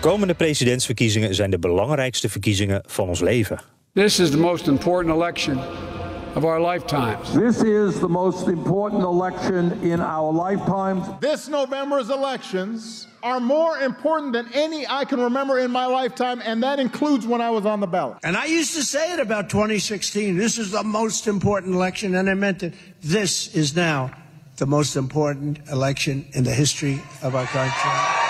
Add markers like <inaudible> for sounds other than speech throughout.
Komende presidentsverkiezingen zijn de belangrijkste verkiezingen van ons leven. This is the most important election of our lifetimes. This is the most important election in our lifetimes. This November's elections are more important than any I can remember in my lifetime, and that includes when I was on the ballot. And I used to say it about 2016 this is the most important election, and I meant it. This is now the most important election in the history of our country.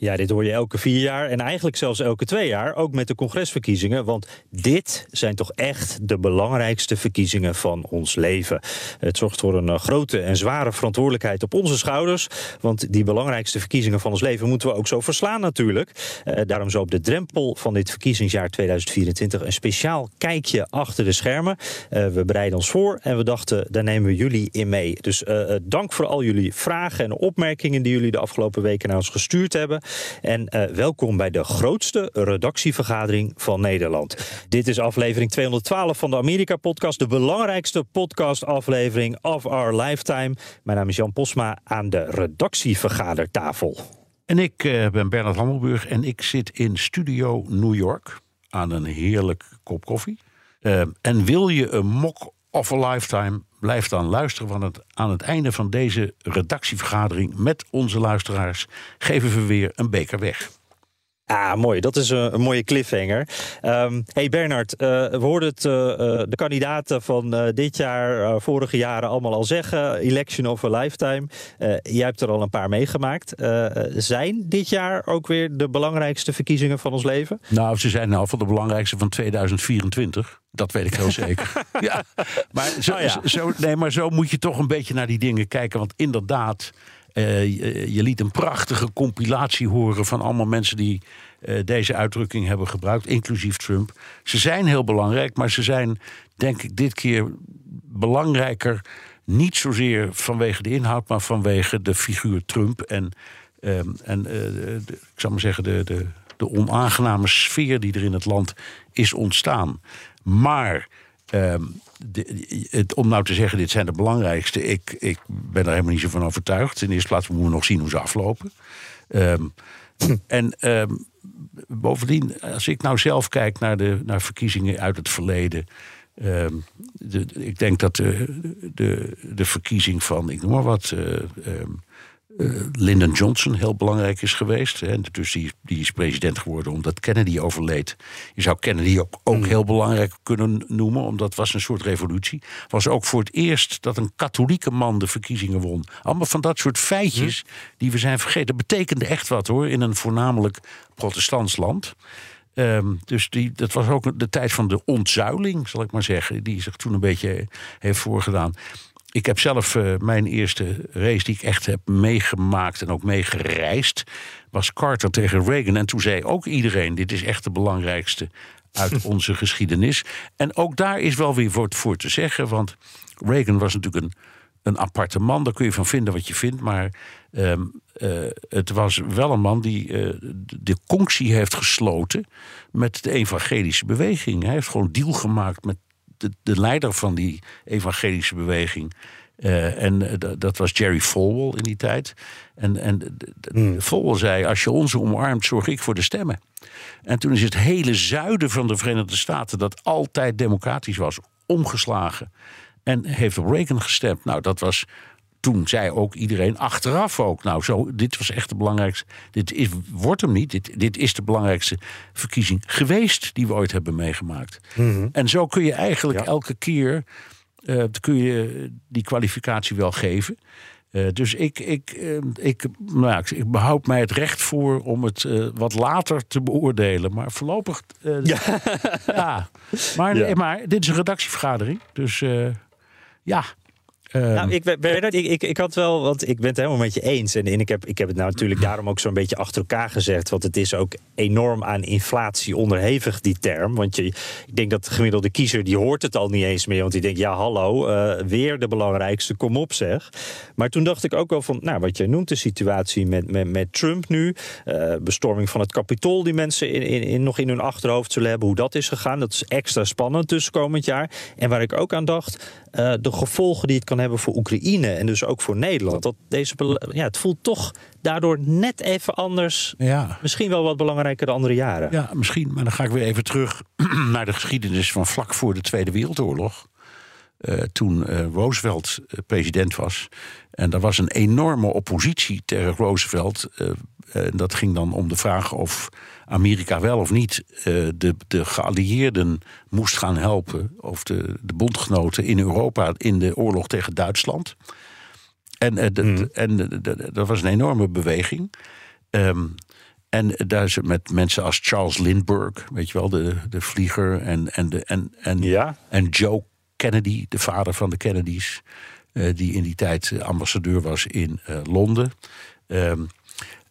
Ja, dit hoor je elke vier jaar en eigenlijk zelfs elke twee jaar, ook met de congresverkiezingen. Want dit zijn toch echt de belangrijkste verkiezingen van ons leven. Het zorgt voor een eh, grote en zware verantwoordelijkheid op onze schouders. Want die belangrijkste verkiezingen van ons leven moeten we ook zo verslaan natuurlijk. Uh, daarom zo op de drempel van dit verkiezingsjaar 2024 een speciaal kijkje achter de schermen. Uh, we bereiden ons voor en we dachten, daar nemen we jullie in mee. Dus dank voor al jullie vragen en opmerkingen die jullie de afgelopen weken naar ons gestuurd hebben. En uh, welkom bij de grootste redactievergadering van Nederland. Dit is aflevering 212 van de Amerika-podcast, de belangrijkste podcastaflevering of our lifetime. Mijn naam is Jan Posma aan de redactievergadertafel. En ik uh, ben Bernard Hammelburg en ik zit in Studio New York aan een heerlijk kop koffie. Uh, en wil je een mock of a lifetime blijf dan luisteren. Want het, aan het einde van deze redactievergadering met onze luisteraars geven we weer een beker weg. Ah, mooi. Dat is een, een mooie cliffhanger. Um, hey Bernard, uh, we hoorden het, uh, de kandidaten van uh, dit jaar, vorige jaren allemaal al zeggen. Election of a lifetime. jij hebt er al een paar meegemaakt. zijn dit jaar ook weer de belangrijkste verkiezingen van ons leven? Nou, ze zijn nou van de belangrijkste van 2024. Dat weet ik heel <laughs> zeker. ja. Maar zo, oh ja. zo, nee, maar zo moet je toch een beetje naar die dingen kijken. Want inderdaad, uh, je, liet een prachtige compilatie horen van allemaal mensen die uh, deze uitdrukking hebben gebruikt, inclusief Trump. Ze zijn heel belangrijk, maar ze zijn, denk ik, dit keer belangrijker. Niet zozeer vanwege de inhoud, maar vanwege de figuur Trump. En, uh, en de, ik zou maar zeggen, de, de, de onaangename sfeer die er in het land is ontstaan. Maar um, de, het, om nou te zeggen, dit zijn de belangrijkste, ik, ik ben er helemaal niet zo van overtuigd. In de eerste plaats moeten we nog zien hoe ze aflopen. Um, en um, bovendien, als ik nou zelf kijk naar de naar verkiezingen uit het verleden. De, ik denk dat de, de, de verkiezing van, ik noem maar wat, uh, uh, Lyndon Johnson heel belangrijk is geweest. Hè. Dus die, die, is president geworden omdat Kennedy overleed. Je zou Kennedy ook, ook heel belangrijk kunnen noemen, omdat het was een soort revolutie. Was ook voor het eerst dat een katholieke man de verkiezingen won. Allemaal van dat soort feitjes die we zijn vergeten. Dat betekende echt wat hoor, in een voornamelijk protestants land. Um, dus die, dat was ook de tijd van de ontzuiling, zal ik maar zeggen, die zich toen een beetje heeft voorgedaan. Ik heb zelf uh, mijn eerste race die ik echt heb meegemaakt en ook meegereisd. Was Carter tegen Reagan. En toen zei ook iedereen: dit is echt de belangrijkste uit <laughs> onze geschiedenis. En ook daar is wel weer voor, voor te zeggen. Want Reagan was natuurlijk een, een aparte man. Daar kun je van vinden wat je vindt. Maar um, uh, het was wel een man die uh, de conctie heeft gesloten met de evangelische beweging. Hij heeft gewoon deal gemaakt met de, de leider van die evangelische beweging. Uh, en dat was Jerry Falwell in die tijd. En, en mm. Falwell zei: Als je ons omarmt, zorg ik voor de stemmen. En toen is het hele zuiden van de Verenigde Staten, dat altijd democratisch was, omgeslagen. En heeft op Reagan gestemd. Nou, dat was toen zei ook iedereen achteraf ook, nou zo, dit was echt de belangrijkste, dit is, wordt hem niet, dit, dit is de belangrijkste verkiezing geweest die we ooit hebben meegemaakt. Mm -hmm. En zo kun je eigenlijk ja. elke keer, uh, kun je die kwalificatie wel geven. Uh, dus ik, ik, uh, ik, nou ja, ik, behoud mij het recht voor om het uh, wat later te beoordelen. Maar voorlopig. ja. <laughs> ja. Maar, ja. maar dit is een redactievergadering. Dus ja, Um, nou, ik, ik, ik, ik had wel, want ik ben het helemaal met je eens. En, ik, heb, ik heb het nou natuurlijk daarom ook zo'n beetje achter elkaar gezegd. Want het is ook enorm aan inflatie onderhevig, die term. Want je, ik denk dat de gemiddelde kiezer, die hoort het al niet eens meer. Want die denkt, ja hallo, uh, weer de belangrijkste, kom op zeg. Maar toen dacht ik ook wel van, nou wat jij noemt, de situatie met, met, met Trump nu. Uh, bestorming van het kapitool die mensen in, in, nog in hun achterhoofd zullen hebben. Hoe dat is gegaan, dat is extra spannend dus komend jaar. En waar ik ook aan dacht, uh, de gevolgen die het kan hebben voor Oekraïne en dus ook voor Nederland. Dat deze, ja, het voelt toch daardoor net even anders. Ja. Misschien wel wat belangrijker de andere jaren. Ja, misschien. Maar dan ga ik weer even terug <clears throat> naar de geschiedenis van vlak voor de Tweede Wereldoorlog. Uh, toen uh, Roosevelt president was. En er was een enorme oppositie tegen Roosevelt. dat ging dan om de vraag of Amerika wel of niet de, de geallieerden moest gaan helpen, of de, de bondgenoten in Europa in de oorlog tegen Duitsland. En, uh, de, en dat was een enorme beweging. Um, en daar is met mensen als Charles Lindbergh, weet je wel, de, de vlieger, en, en, de, en, en, ja. en Joe Kennedy, de vader van de Kennedys, uh, die in die tijd ambassadeur was in Londen. Um,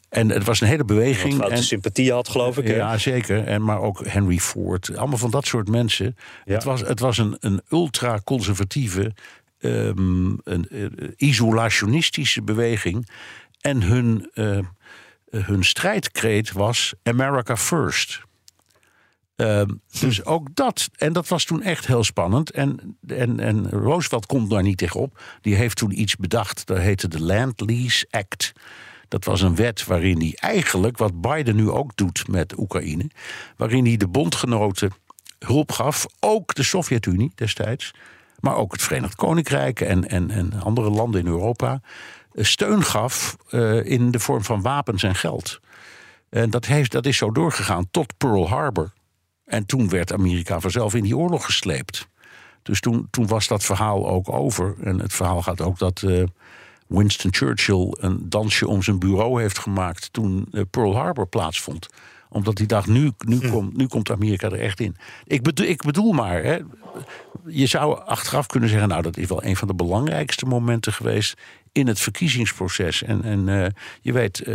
en het was een hele beweging. Wat en sympathie had, geloof ik. Ja, zeker. En, maar ook Henry Ford. Allemaal van dat soort mensen. Ja. Het was, het was een, een ultra-conservatieve, um, een, isolationistische beweging. En hun, uh, hun strijdkreet was America First. Um, dus ook dat. En dat was toen echt heel spannend. En, en, en Roosevelt komt daar niet tegenop. Die heeft toen iets bedacht. Dat heette de Land Lease Act. Dat was een wet waarin hij eigenlijk, wat Biden nu ook doet met Oekraïne, waarin hij de bondgenoten hulp gaf, ook de Sovjet-Unie destijds, maar ook het Verenigd Koninkrijk en, en, en andere landen in Europa, eh, steun gaf uh, in de vorm van wapens en geld. En dat, heeft, dat is zo doorgegaan tot Pearl Harbor. En toen werd Amerika vanzelf in die oorlog gesleept. Dus toen, toen was dat verhaal ook over. En het verhaal gaat ook dat. Uh, Winston Churchill een dansje om zijn bureau heeft gemaakt toen eh, Pearl Harbor plaatsvond omdat hij dacht, nu, nu, hm. komt, nu komt Amerika er echt in. Ik bedoel, ik bedoel maar, hè, je zou achteraf kunnen zeggen... nou, dat is wel een van de belangrijkste momenten geweest... in het verkiezingsproces. En, en uh, je weet,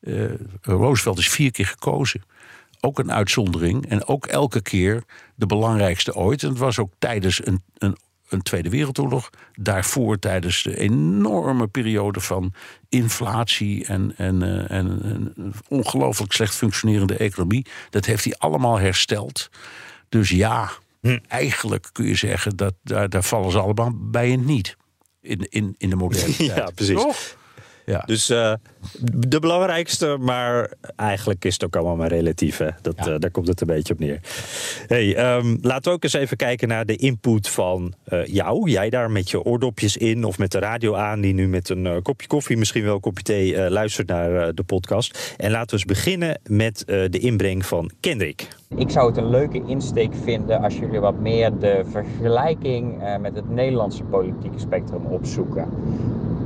uh, Roosevelt is vier keer gekozen. Ook een uitzondering. En ook elke keer de belangrijkste ooit. En het was ook tijdens een, een een Tweede Wereldoorlog. Daarvoor tijdens de enorme periode van inflatie en, en, uh, en, en ongelooflijk slecht functionerende economie. Dat heeft hij allemaal hersteld. Dus ja, hm. eigenlijk kun je zeggen dat daar, daar vallen ze allemaal bij en niet. In, in, in de moderne <laughs> tijd. Ja, precies. Toch? Ja. Dus uh, de belangrijkste, maar eigenlijk is het ook allemaal maar relatief. Hè? Dat, ja. uh, daar komt het een beetje op neer. Hey, um, laten we ook eens even kijken naar de input van uh, jou. Jij daar met je oordopjes in of met de radio aan, die nu met een kopje koffie, misschien wel een kopje thee, luistert naar de podcast. En laten we eens beginnen met de inbreng van Kendrick. Ik zou het een leuke insteek vinden als jullie wat meer de vergelijking met het Nederlandse politieke spectrum opzoeken.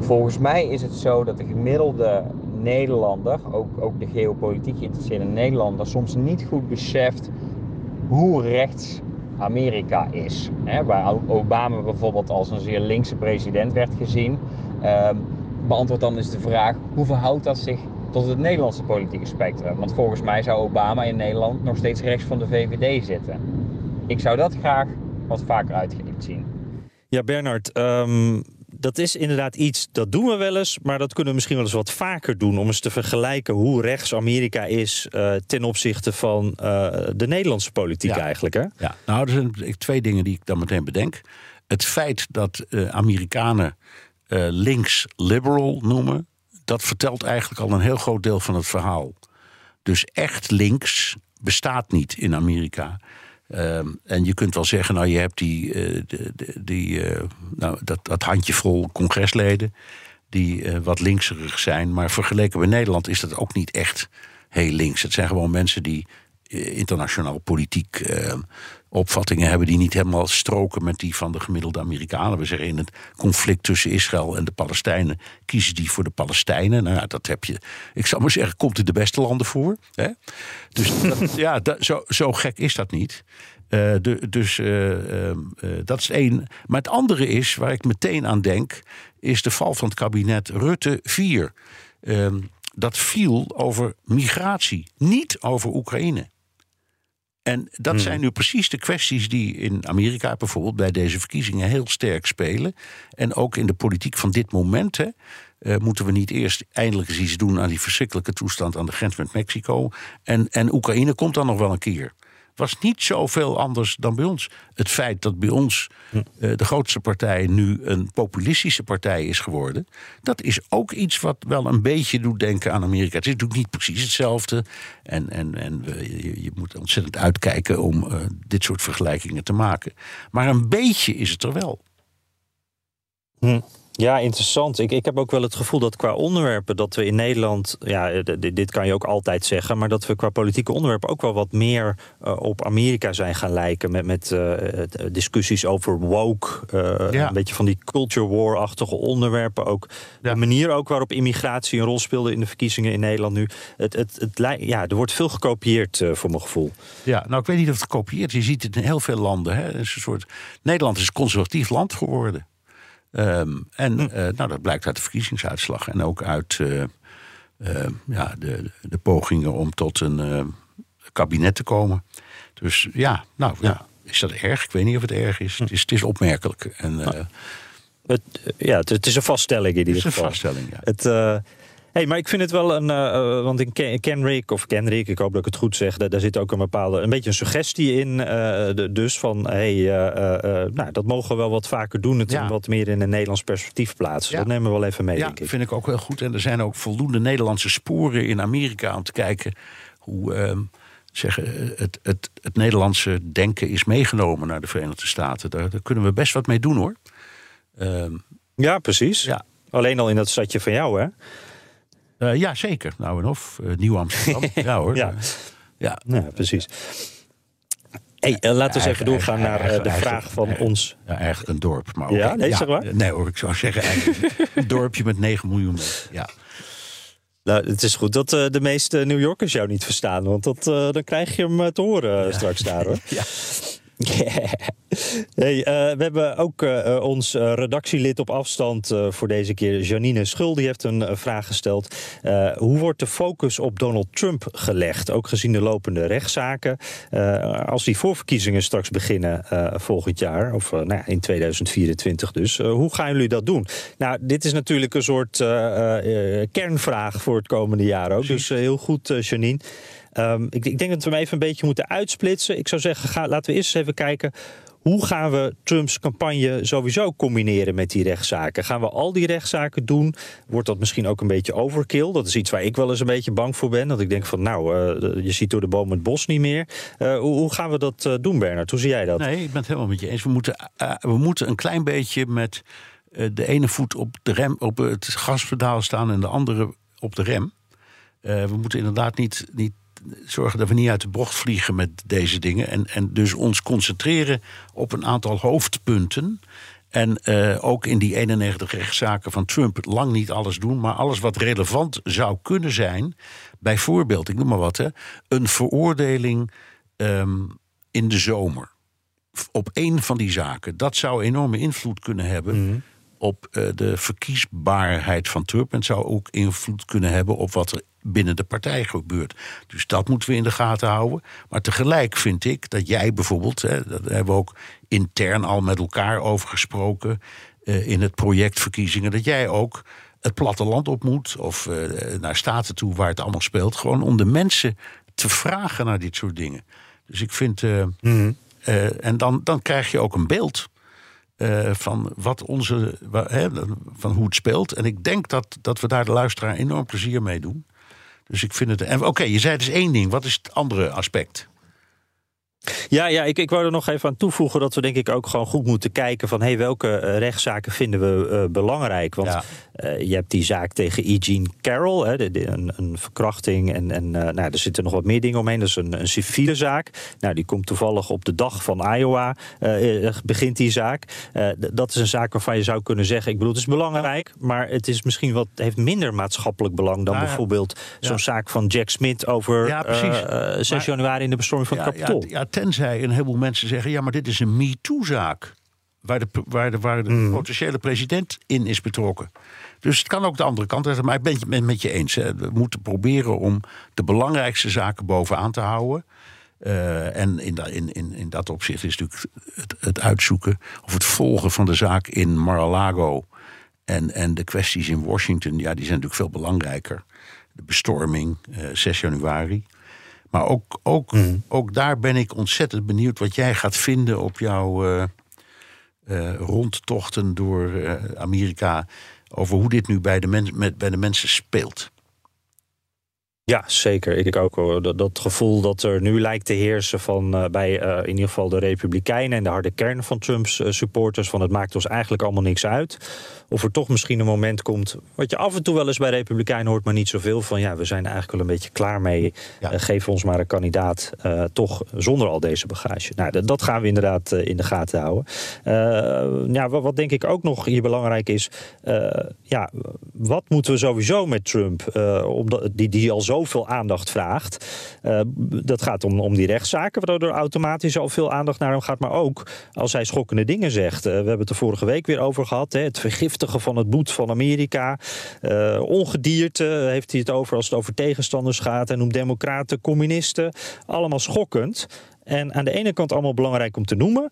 Volgens mij is het zo dat de gemiddelde Nederlander, ook, ook de geopolitiek geïnteresseerde Nederlander, soms niet goed beseft hoe rechts Amerika is. Waar Obama bijvoorbeeld als een zeer linkse president werd gezien. Um, beantwoord dan eens de vraag: hoe verhoudt dat zich tot het Nederlandse politieke spectrum? Want volgens mij zou Obama in Nederland nog steeds rechts van de VVD zitten. Ik zou dat graag wat vaker uitgelicht zien. Ja, Bernard. Um dat is inderdaad iets, dat doen we wel eens, maar dat kunnen we misschien wel eens wat vaker doen. Om eens te vergelijken hoe rechts Amerika is uh, ten opzichte van uh, de Nederlandse politiek eigenlijk. Hè? Ja, nou, er zijn twee dingen die ik dan meteen bedenk. Het feit dat uh, Amerikanen links liberal noemen, dat vertelt eigenlijk al een heel groot deel van het verhaal. Dus echt links bestaat niet in Amerika. Um, en je kunt wel zeggen, nou je hebt die, uh, die, die uh, nou, dat, dat handjevol congresleden die uh, wat linkserig zijn. Maar vergeleken met Nederland is dat ook niet echt heel links. Het zijn gewoon mensen die internationaal politiek opvattingen hebben die niet helemaal stroken met die van de gemiddelde Amerikanen. We zeggen in het conflict tussen Israël en de Palestijnen kiezen die voor de Palestijnen. Nou ja, dat heb je. Ik zou maar zeggen, komt in de beste landen voor. Hè? Dus <laughs> dat, ja, dat, zo, zo gek is dat niet. Uh, de, dus dat is één. Maar het andere is, waar ik meteen aan denk, is de val van het kabinet Rutte 4. Ehm, dat viel over migratie, niet over Oekraïne. En dat hmm. zijn nu precies de kwesties die in Amerika bijvoorbeeld bij deze verkiezingen heel sterk spelen. En ook in de politiek van dit moment. Hè, uh, moeten we niet eerst eindelijk eens iets doen aan die verschrikkelijke toestand aan de grens met Mexico. En, en Oekraïne komt dan nog wel een keer was niet zoveel anders dan bij ons. Het feit dat bij ons uh, de grootste partij nu een populistische partij is geworden, dat is ook iets wat wel een beetje doet denken aan Amerika. Het is natuurlijk niet precies hetzelfde. En, en, en je, je moet ontzettend uitkijken om uh, dit soort vergelijkingen te maken. Maar een beetje is het er wel. Hm. Ja, interessant. Ik, ik heb ook wel het gevoel dat qua onderwerpen dat we in Nederland, ja, dit, kan je ook altijd zeggen, maar dat we qua politieke onderwerpen ook wel wat meer uh, op Amerika zijn gaan lijken. Met, met uh, discussies over woke, uh, ja. een beetje van die culture war-achtige onderwerpen. Ook ja. de manier ook waarop immigratie een rol speelde in de verkiezingen in Nederland nu. Het, het, het, ja, er wordt veel gekopieerd voor mijn gevoel. Ja, nou ik weet niet of het gekopieerd is. Je ziet het in heel veel landen. Hè. Het is een soort, Nederland is een conservatief land geworden. Um, en hm. uh, nou, dat blijkt uit de verkiezingsuitslag en ook uit uh, uh, ja, de, de pogingen om tot een kabinet te komen. Dus ja, nou ja. is dat erg? Ik weet niet of het erg is. Hm. Het is, het is opmerkelijk. En, nou, het, ja, het, het, is een vaststelling in ieder geval. Het is een vaststelling, ja. Het, Hey, maar ik vind het wel een. Uh, want in Kenrick, of Kenrick, ik hoop dat ik het goed zeg, daar, zit ook een bepaalde. een beetje een suggestie in. Uh, de, dus van. hey, uh, nou, dat mogen we wel wat vaker doen. Het ja. wat meer in een Nederlands perspectief plaatsen. Ja. Dat nemen we wel even mee. Ja, denk ik. vind ik ook heel goed. En er zijn ook voldoende Nederlandse sporen in Amerika om te kijken hoe. Ehm, zeggen, het, het, het Nederlandse denken is meegenomen naar de Verenigde Staten. Daar, daar kunnen we best wat mee doen hoor. Ehm, ja, precies. Ja. Alleen al in dat stadje van jou, hè? Uh, ja, zeker. Nou en of. Uh, Nieuw Amsterdam. <laughs> ja hoor. Ja, ja. ja precies. Hey, uh, laten we eens even doorgaan naar de vraag van ons. Ja, eigenlijk een dorp. Maar ja, nee, zeg maar. Nee hoor, ik zou zeggen eigenlijk een dorpje met 9 miljoen mensen. Ja. Nou, het is goed dat de meeste New Yorkers jou niet verstaan. Want dat, dan krijg je hem te horen straks daar hoor. <laughs> ja. <laughs> Hey, uh, we hebben ook uh, ons redactielid op afstand uh, voor deze keer, Janine Schul. Die heeft een vraag gesteld. hoe wordt de focus op Donald Trump gelegd? Ook gezien de lopende rechtszaken. als die voorverkiezingen straks beginnen volgend jaar, of nou ja, in 2024 dus. hoe gaan jullie dat doen? Nou, dit is natuurlijk een soort kernvraag voor het komende jaar ook. Dus heel goed, Janine. Um, ik, ik, denk dat we hem even een beetje moeten uitsplitsen. Ik zou zeggen, laten we eerst eens even kijken. Hoe gaan we Trumps campagne sowieso combineren met die rechtszaken? Gaan we al die rechtszaken doen? Wordt dat misschien ook een beetje overkill? Dat is iets waar ik wel eens een beetje bang voor ben. Dat ik denk van, nou, uh, je ziet door de boom het bos niet meer. Uh, hoe, hoe, gaan we dat uh, doen, Bernard? Hoe zie jij dat? Nee, ik ben het helemaal met je eens. We moeten, we moeten een klein beetje met de ene voet op, de rem, op het gaspedaal staan en de andere op de rem. we moeten inderdaad niet, niet zorgen dat we niet uit de bocht vliegen met deze dingen. En, en dus ons concentreren op een aantal hoofdpunten. En uh, ook in die 91 rechtszaken van Trump lang niet alles doen, maar alles wat relevant zou kunnen zijn. Bijvoorbeeld, ik noem maar wat, hè, een veroordeling um, in de zomer. Op één van die zaken. Dat zou enorme invloed kunnen hebben. Mm -hmm op uh, de verkiesbaarheid van Trump. En het zou ook invloed kunnen hebben op wat er binnen de partij gebeurt. Dus dat moeten we in de gaten houden. Maar tegelijk vind ik dat jij bijvoorbeeld, hè, daar hebben we ook intern al met elkaar over gesproken uh, in het project verkiezingen, dat jij ook het platteland op moet of uh, naar staten toe waar het allemaal speelt, gewoon om de mensen te vragen naar dit soort dingen. Dus ik vind. Uh, mm-hmm. en dan, dan krijg je ook een beeld. Uh, van, wat onze, hè, van hoe het speelt. En ik denk dat, dat we daar de luisteraar enorm plezier mee doen. Dus ik vind het. Oké, je zei dus één ding. Wat is het andere aspect? Ja, ja ik, ik wou er nog even aan toevoegen dat we denk ik ook gewoon goed moeten kijken van hey, welke uh, rechtszaken vinden we uh, belangrijk. Want ja. Uh, je hebt die zaak tegen Eugene Carroll, hè, de, de, een, een, verkrachting. En, en uh, nou, er zitten nog wat meer dingen omheen. Dat is een, een civiele zaak. Nou, die komt toevallig op de dag van Iowa, uh, begint die zaak. dat is een zaak waarvan je zou kunnen zeggen, ik bedoel, het is belangrijk, maar het is misschien wat, heeft minder maatschappelijk belang dan nou, bijvoorbeeld ja. zo'n zaak van Jack Smith over ja, 6 januari in de bestorming van het Capitool. Ja, tenzij een heleboel mensen zeggen, ja, maar dit is een MeToo-zaak waar de, waar de, waar de mm. potentiële president in is betrokken. Dus het kan ook de andere kant zijn. Maar ik ben het met je eens. We moeten proberen om de belangrijkste zaken bovenaan te houden. Uh, en in, in, in, in dat opzicht is natuurlijk het, het, uitzoeken of het volgen van de zaak in Mar-a-Lago en, en de kwesties in Washington, ja, die zijn natuurlijk veel belangrijker. De bestorming, uh, eh, 6 januari. Maar ook, ook, mm. ook daar ben ik ontzettend benieuwd wat jij gaat vinden op jouw uh, rondtochten door Amerika over hoe dit nu bij de, mens, met, bij de mensen speelt. Ja, zeker. Ik ook hoor. Dat, dat, gevoel dat er nu lijkt te heersen van uh, bij uh, in ieder geval de Republikeinen en de harde kern van Trumps uh, supporters van het maakt ons eigenlijk allemaal niks uit. Of er toch misschien een moment komt, wat je af en toe wel eens bij Republikeinen hoort, maar niet zoveel van ja, we zijn eigenlijk wel een beetje klaar mee. Ja. geef ons maar een kandidaat, toch zonder al deze bagage. Nou, dat gaan we inderdaad in de gaten houden. ja, wat, wat, denk ik ook nog hier belangrijk is, ja, wat moeten we sowieso met Trump, omdat die, die al zo zoveel aandacht vraagt. Uh, dat gaat om, om die rechtszaken, waardoor er automatisch al veel aandacht naar hem gaat. Maar ook als hij schokkende dingen zegt. Uh, we hebben het er vorige week weer over gehad. Hè, het vergiftigen van het bloed van Amerika. Uh, ongedierte heeft hij het over als het over tegenstanders gaat. En noemt democraten, communisten. Allemaal schokkend. En aan de ene kant allemaal belangrijk om te noemen.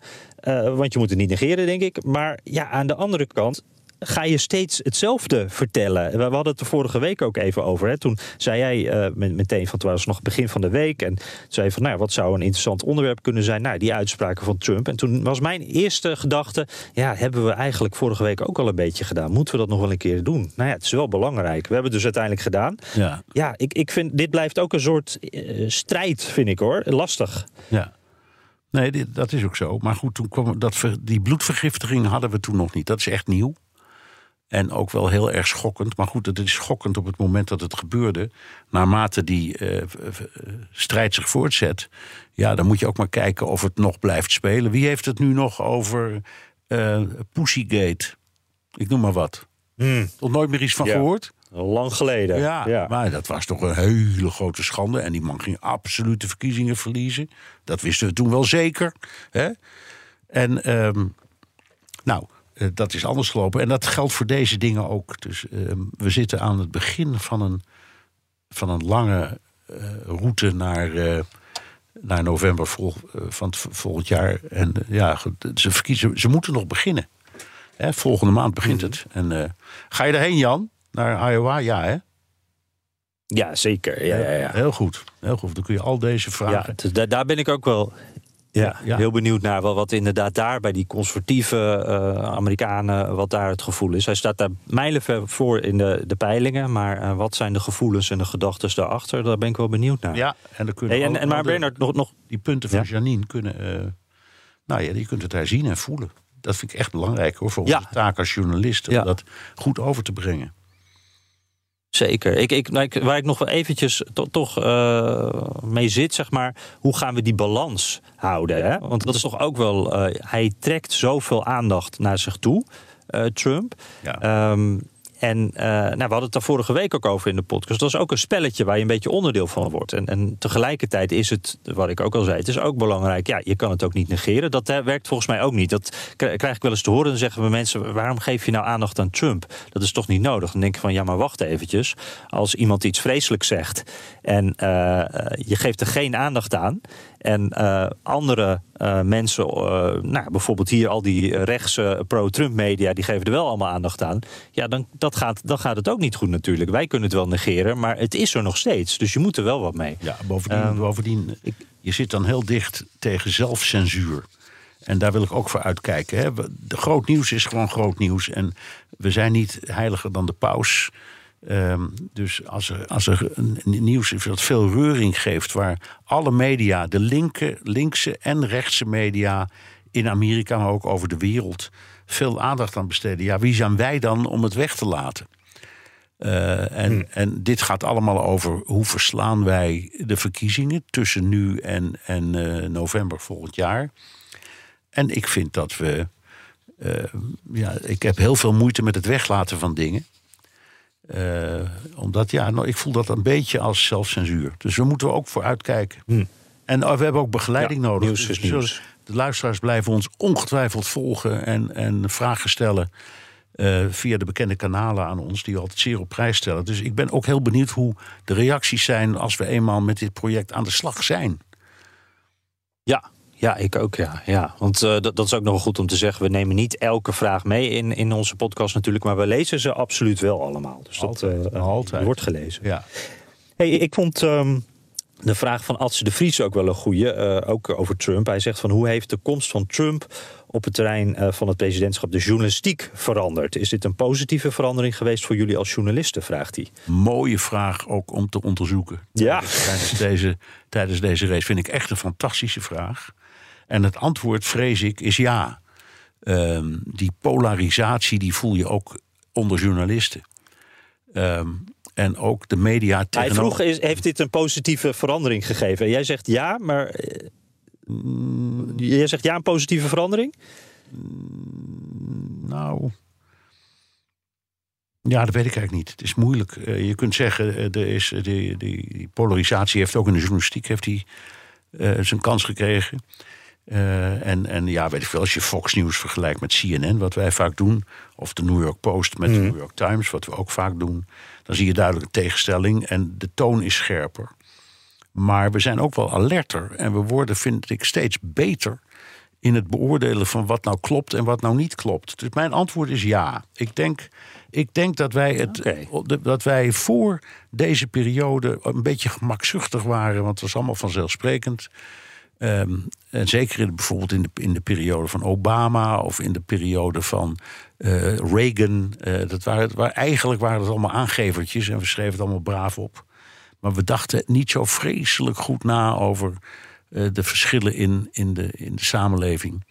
Want je moet het niet negeren, denk ik. Maar ja, aan de andere kant ga je steeds hetzelfde vertellen. We hadden het er vorige week ook even over. Hè. Toen zei jij uh, meteen, van het was nog het begin van de week. En zei van, nou, wat zou een interessant onderwerp kunnen zijn? Nou, die uitspraken van Trump. En toen was mijn eerste gedachte, ja, hebben we eigenlijk vorige week ook al een beetje gedaan. Moeten we dat nog wel een keer doen? Nou ja, het is wel belangrijk. We hebben het dus uiteindelijk gedaan. Ja, ja ik, ik vind, dit blijft ook een soort uh, strijd, vind ik hoor. Lastig. Ja. Nee, dit, dat is ook zo. Maar goed, toen kwam dat, die bloedvergiftiging hadden we toen nog niet. Dat is echt nieuw. En ook wel heel erg schokkend. Maar goed, het is schokkend op het moment dat het gebeurde. Naarmate die uh, strijd zich voortzet. Ja, dan moet je ook maar kijken of het nog blijft spelen. Wie heeft het nu nog over uh, Pussygate? Ik noem maar wat. Hmm. Nog nooit meer iets van gehoord? Lang geleden. Ja, ja, maar dat was toch een hele grote schande. En die man ging absoluut de verkiezingen verliezen. Dat wisten we toen wel zeker. Hè? En um, nou, dat is anders gelopen. En dat geldt voor deze dingen ook. Dus uh, we zitten aan het begin van een, van een lange uh, route naar, naar november vol, van het volgend jaar. En ja, ze, verkiezen, ze moeten nog beginnen. Hè, volgende maand begint het. En ga je erheen, Jan? Naar Iowa? Ja, hè? Ja, zeker. Ja, ja, ja. Heel goed. Heel goed. Dan kun je al deze vragen. Ja, dus daar ben ik ook wel ja, heel benieuwd naar wat, wat inderdaad daar bij die conservatieve uh, Amerikanen, wat daar het gevoel is. Hij staat daar mijlenver voor in de, de peilingen, maar uh, wat zijn de gevoelens en de gedachten daarachter? Daar ben ik wel benieuwd naar. Ja, en dan kunnen hey, en, en maar Bernard, nog, nog... Die punten van ja? Janine kunnen, uh, nou ja, die kunt het daar zien en voelen. Dat vind ik echt belangrijk hoor, voor onze ja. taak als journalist, om dat goed over te brengen. Zeker. Ik, ik, nou, waar ik nog wel eventjes to, toch uh, mee zit, zeg maar, hoe gaan we die balans houden? Hè? Want dat is toch ook wel, uh, hij trekt zoveel aandacht naar zich toe, uh, Trump. Ja. Um, en uh, nou, we hadden het daar vorige week ook over in de podcast. Dat is ook een spelletje waar je een beetje onderdeel van wordt. En, en tegelijkertijd is het, wat ik ook al zei, het is ook belangrijk. Ja, je kan het ook niet negeren. Dat werkt volgens mij ook niet. Dat krijg ik wel eens te horen. Dan zeggen we mensen, waarom geef je nou aandacht aan Trump? Dat is toch niet nodig? Dan denk ik van, ja, maar wacht eventjes. Als iemand iets vreselijks zegt en uh, je geeft er geen aandacht aan... En uh, andere uh, mensen, uh, nou, bijvoorbeeld hier al die rechtse pro-Trump media, die geven er wel allemaal aandacht aan. Ja, dan, dat gaat, dan gaat het ook niet goed natuurlijk. Wij kunnen het wel negeren, maar het is er nog steeds. Dus je moet er wel wat mee. Ja, bovendien, um, bovendien ik, je zit dan heel dicht tegen zelfcensuur. En daar wil ik ook voor uitkijken. Hè. De groot nieuws is gewoon groot nieuws. En we zijn niet heiliger dan de paus. Um, dus als er, als er een nieuws is dat veel reuring geeft, waar alle media, de linke, linkse en rechtse media in Amerika, maar ook over de wereld, veel aandacht aan besteden. Ja, wie zijn wij dan om het weg te laten? Uh, en, hmm. en dit gaat allemaal over hoe verslaan wij de verkiezingen tussen nu en, en uh, november volgend jaar. En ik vind dat we. Uh, ja, ik heb heel veel moeite met het weglaten van dingen. Omdat ja, nou, ik voel dat een beetje als zelfcensuur. Dus we moeten ook voor uitkijken. Hmm. En we hebben ook begeleiding nodig. Nieuws is dus nieuws. De luisteraars blijven ons ongetwijfeld volgen en, en vragen stellen. Uh, via de bekende kanalen aan ons, die we altijd zeer op prijs stellen. Dus ik ben ook heel benieuwd hoe de reacties zijn als we eenmaal met dit project aan de slag zijn. Ja, ja, ik ook, ja. ja. Want uh, dat, dat, is ook nog goed om te zeggen. We nemen niet elke vraag mee in, in onze podcast natuurlijk... maar we lezen ze absoluut wel allemaal. Dus altijd, dat uh, altijd. wordt gelezen. Ja. Hey, ik vond... Um, de vraag van Adse de Vries ook wel een goede, uh, ook over Trump. Hij zegt van hoe heeft de komst van Trump op het terrein van het presidentschap de journalistiek veranderd? Is dit een positieve verandering geweest voor jullie als journalisten, vraagt hij. Mooie vraag ook om te onderzoeken. Ja. Tijdens deze, tijdens deze race vind ik echt een fantastische vraag. En het antwoord, vrees ik, is ja. Um, die polarisatie die voel je ook onder journalisten. Um, en ook de media Hij vroeg, is, heeft dit een positieve verandering gegeven? Jij zegt ja, maar... Mm. Jij zegt ja, een positieve verandering? Mm, nou... Ja, dat weet ik eigenlijk niet. Het is moeilijk. Uh, je kunt zeggen, er is, die, die, polarisatie heeft ook in de journalistiek heeft die, uh, zijn kans gekregen. Uh, en, en ja, weet ik veel, als je Fox News vergelijkt met CNN, wat wij vaak doen, of de New York Post met de mm. New York Times, wat we ook vaak doen, dan zie je duidelijk een tegenstelling en de toon is scherper. Maar we zijn ook wel alerter en we worden, vind ik, steeds beter in het beoordelen van wat nou klopt en wat nou niet klopt. Dus mijn antwoord is ja. Ik denk, ik denk dat, wij het, dat wij voor deze periode een beetje gemakzuchtig waren, want het was allemaal vanzelfsprekend. Um, en zeker in, bijvoorbeeld in de, in de periode van Obama of in de periode van uh, Reagan. Uh, dat waren, waar, eigenlijk waren het allemaal aangevertjes en we schreven het allemaal braaf op. Maar we dachten niet zo vreselijk goed na over uh, de verschillen in, in, de, in de samenleving.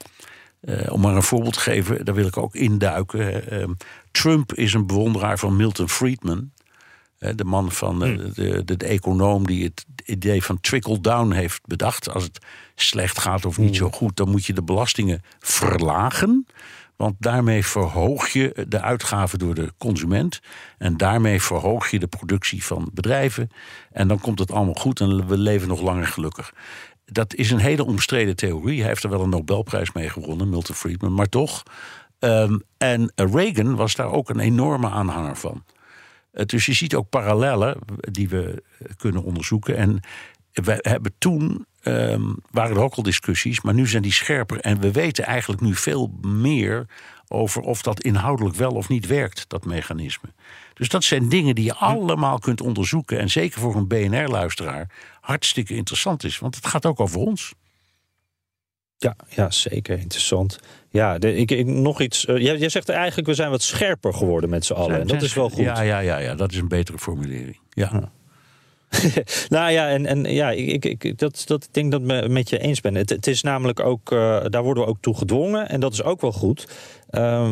om maar een voorbeeld te geven, daar wil ik ook induiken. Ehm, Trump is een bewonderaar van Milton Friedman. De man van hmm. de, de, de, econoom die het idee van trickle-down heeft bedacht. Als het slecht gaat of niet hmm. zo goed, dan moet je de belastingen verlagen. Want daarmee verhoog je de uitgaven door de consument. En daarmee verhoog je de productie van bedrijven. En dan komt het allemaal goed en we leven nog langer gelukkig. Dat is een hele omstreden theorie. Hij heeft er wel een Nobelprijs mee gewonnen, Milton Friedman, maar toch. Um, en Reagan was daar ook een enorme aanhanger van. Uh, dus je ziet ook parallellen die we kunnen onderzoeken. En we hebben toen um, waren er ook al discussies, maar nu zijn die scherper. En we weten eigenlijk nu veel meer over of dat inhoudelijk wel of niet werkt, dat mechanisme. Dus dat zijn dingen die je allemaal kunt onderzoeken. En zeker voor een BNR-luisteraar hartstikke interessant is. Want het gaat ook over ons. Ja, ja zeker interessant. Ja, de, ik, nog iets. Uh, jij, jij, zegt eigenlijk, we zijn wat scherper geworden met z'n allen. en dat is wel goed. Ja, ja, ja, ja, dat is een betere formulering. ja. <laughs> nou ja, en, en ja, ik, ik, dat, dat, ik denk dat ik met je eens ben. Het, het is namelijk ook, uh, daar worden we ook toe gedwongen en dat is ook wel goed. Uh,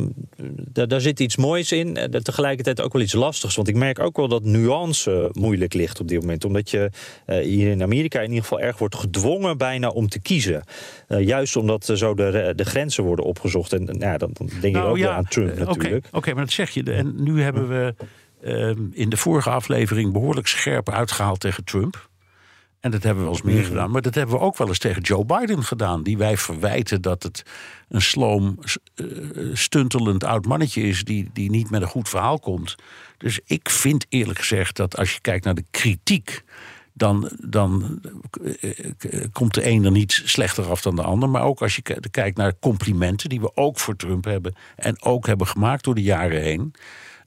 daar, zit iets moois in, uh, tegelijkertijd ook wel iets lastigs. Want ik merk ook wel dat nuance moeilijk ligt op dit moment. Omdat je uh, hier in Amerika in ieder geval erg wordt gedwongen bijna om te kiezen. juist omdat zo de, de grenzen worden opgezocht. En ja, dan, dan denk je nou, ook ja, wel aan Trump natuurlijk. Oké, maar dat zeg je. En nu hebben we Ehm, in de vorige aflevering behoorlijk scherp uitgehaald tegen Trump. En dat hebben we wel eens meer mhm. gedaan. Maar dat hebben we ook wel eens tegen Joe Biden gedaan. Die wij verwijten dat het een sloom, uh, stuntelend oud mannetje is. Die, die niet met een goed verhaal komt. Dus ik vind eerlijk gezegd dat als je kijkt naar de kritiek. Dan, dan uh, komt de een er niet slechter af dan de ander. Maar ook als je kijkt naar complimenten die we ook voor Trump hebben. En ook hebben gemaakt door de jaren heen.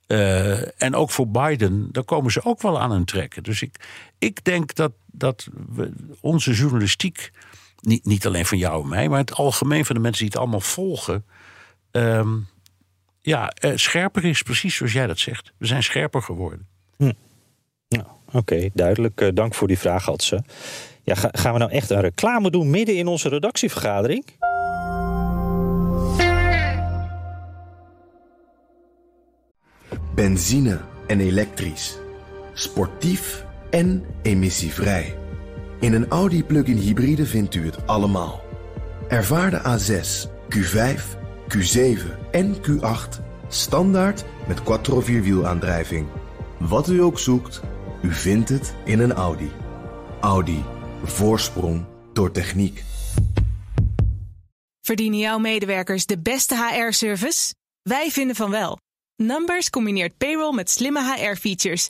Uh, en ook voor Biden, daar komen ze ook wel aan hun trekken. Dus ik, ik denk dat, dat we onze journalistiek, niet, niet alleen van jou en mij, maar het algemeen van de mensen die het allemaal volgen, um, ja, uh, scherper is, precies zoals jij dat zegt. We zijn scherper geworden. Hm. Ja, Oké, okay, duidelijk. Uh, dank voor die vraag, Hadse. Ja, ga, gaan we nou echt een reclame doen midden in onze redactievergadering? Benzine, en elektrisch. Sportief en emissievrij. In een Audi plug-in hybride vindt u het allemaal. Ervaar de A6, Q5, Q7 en Q8 standaard met quattro vierwielaandrijving. Wat u ook zoekt, u vindt het in een Audi. Audi. Voorsprong door techniek. Verdienen jouw medewerkers de beste HR-service? Wij vinden van wel. Numbers combineert payroll met slimme HR-features.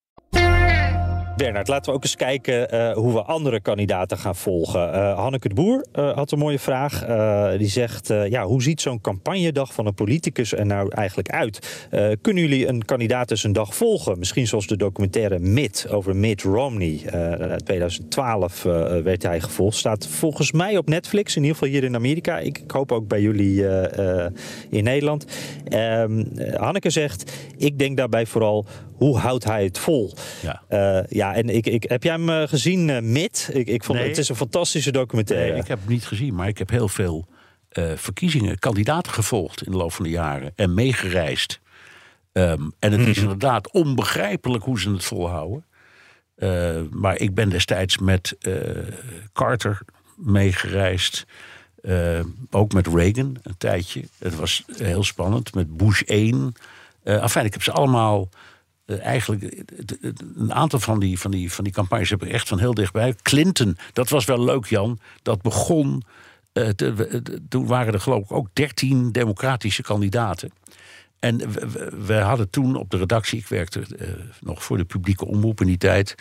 Bernard, laten we ook eens kijken uh, hoe we andere kandidaten gaan volgen. Uh, Hanneke de Boer uh, had een mooie vraag. die zegt, ja, hoe ziet zo'n campagnedag van een politicus er nou eigenlijk uit? kunnen jullie een kandidaat eens een dag volgen? Misschien zoals de documentaire Mitt over Mitt Romney. 2012 werd hij gevolgd. Staat volgens mij op Netflix, in ieder geval hier in Amerika. Ik, ik hoop ook bij jullie in Nederland. Ehm, Hanneke zegt, ik denk daarbij vooral hoe houdt hij het vol? Ja, uh, ja en ik, ik, heb jij hem uh, gezien, uh, Mid? Ik, ik vond, nee. Het is een fantastische documentaire. Nee, ik heb hem niet gezien, maar ik heb heel veel verkiezingen, kandidaten gevolgd in de loop van de jaren en meegereisd. Um, en het is Mhm. inderdaad onbegrijpelijk hoe ze het volhouden. maar ik ben destijds met Carter meegereisd. ook met Reagan een tijdje. Het was heel spannend. Met Bush 1. enfin, ik heb ze allemaal uh, eigenlijk een aantal van die, van, die, van die campagnes heb ik echt van heel dichtbij. Clinton, dat was wel leuk, Jan. Dat begon. Uh, te, toen waren er geloof ik ook dertien democratische kandidaten. En we, we, we, hadden toen op de redactie, ik werkte uh, nog voor de publieke omroep in die tijd.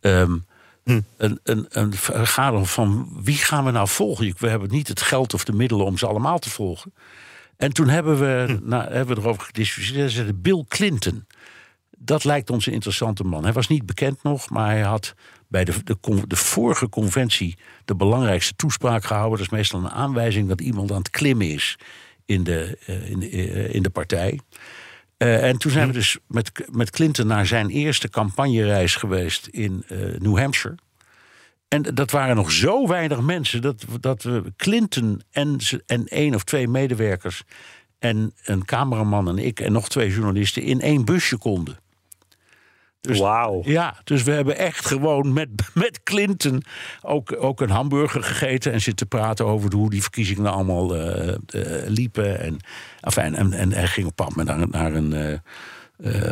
Um, hm. Een, een, een vergadering van wie gaan we nou volgen? We hebben niet het geld of de middelen om ze allemaal te volgen. En toen hebben we, hm. nou, hebben we erover gediscussieerd. Bill Clinton dat lijkt ons een interessante man. Hij was niet bekend nog, maar hij had bij de, de, de, vorige conventie de belangrijkste toespraak gehouden. Dat is meestal een aanwijzing dat iemand aan het klimmen is in de, uh, in de, uh, in de partij. Uh, en toen zijn we dus met, met Clinton naar zijn eerste campagnereis geweest in New Hampshire. En dat waren nog zo weinig mensen dat, dat we Clinton en, en één of twee medewerkers en een cameraman en ik en nog twee journalisten in één busje konden. Dus, Wauw. Ja, dus we hebben echt gewoon met, <laughs> met Clinton ook, ook een hamburger gegeten en zitten praten over hoe die verkiezingen allemaal uh, uh, liepen. En, enfin, en, en hij ging op pad met naar, naar een. Uh,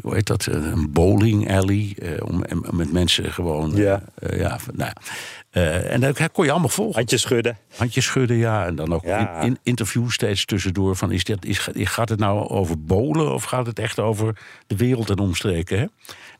hoe heet dat? Een bowling alley. om met mensen gewoon. Ja. ja nou, en daar kon je allemaal volgen. Handjes schudden. Handjes schudden, ja. En dan ook ja. in, in, interviews steeds tussendoor. Van is dit, is, gaat het nou over bowlen of gaat het echt over de wereld en omstreken? Hè?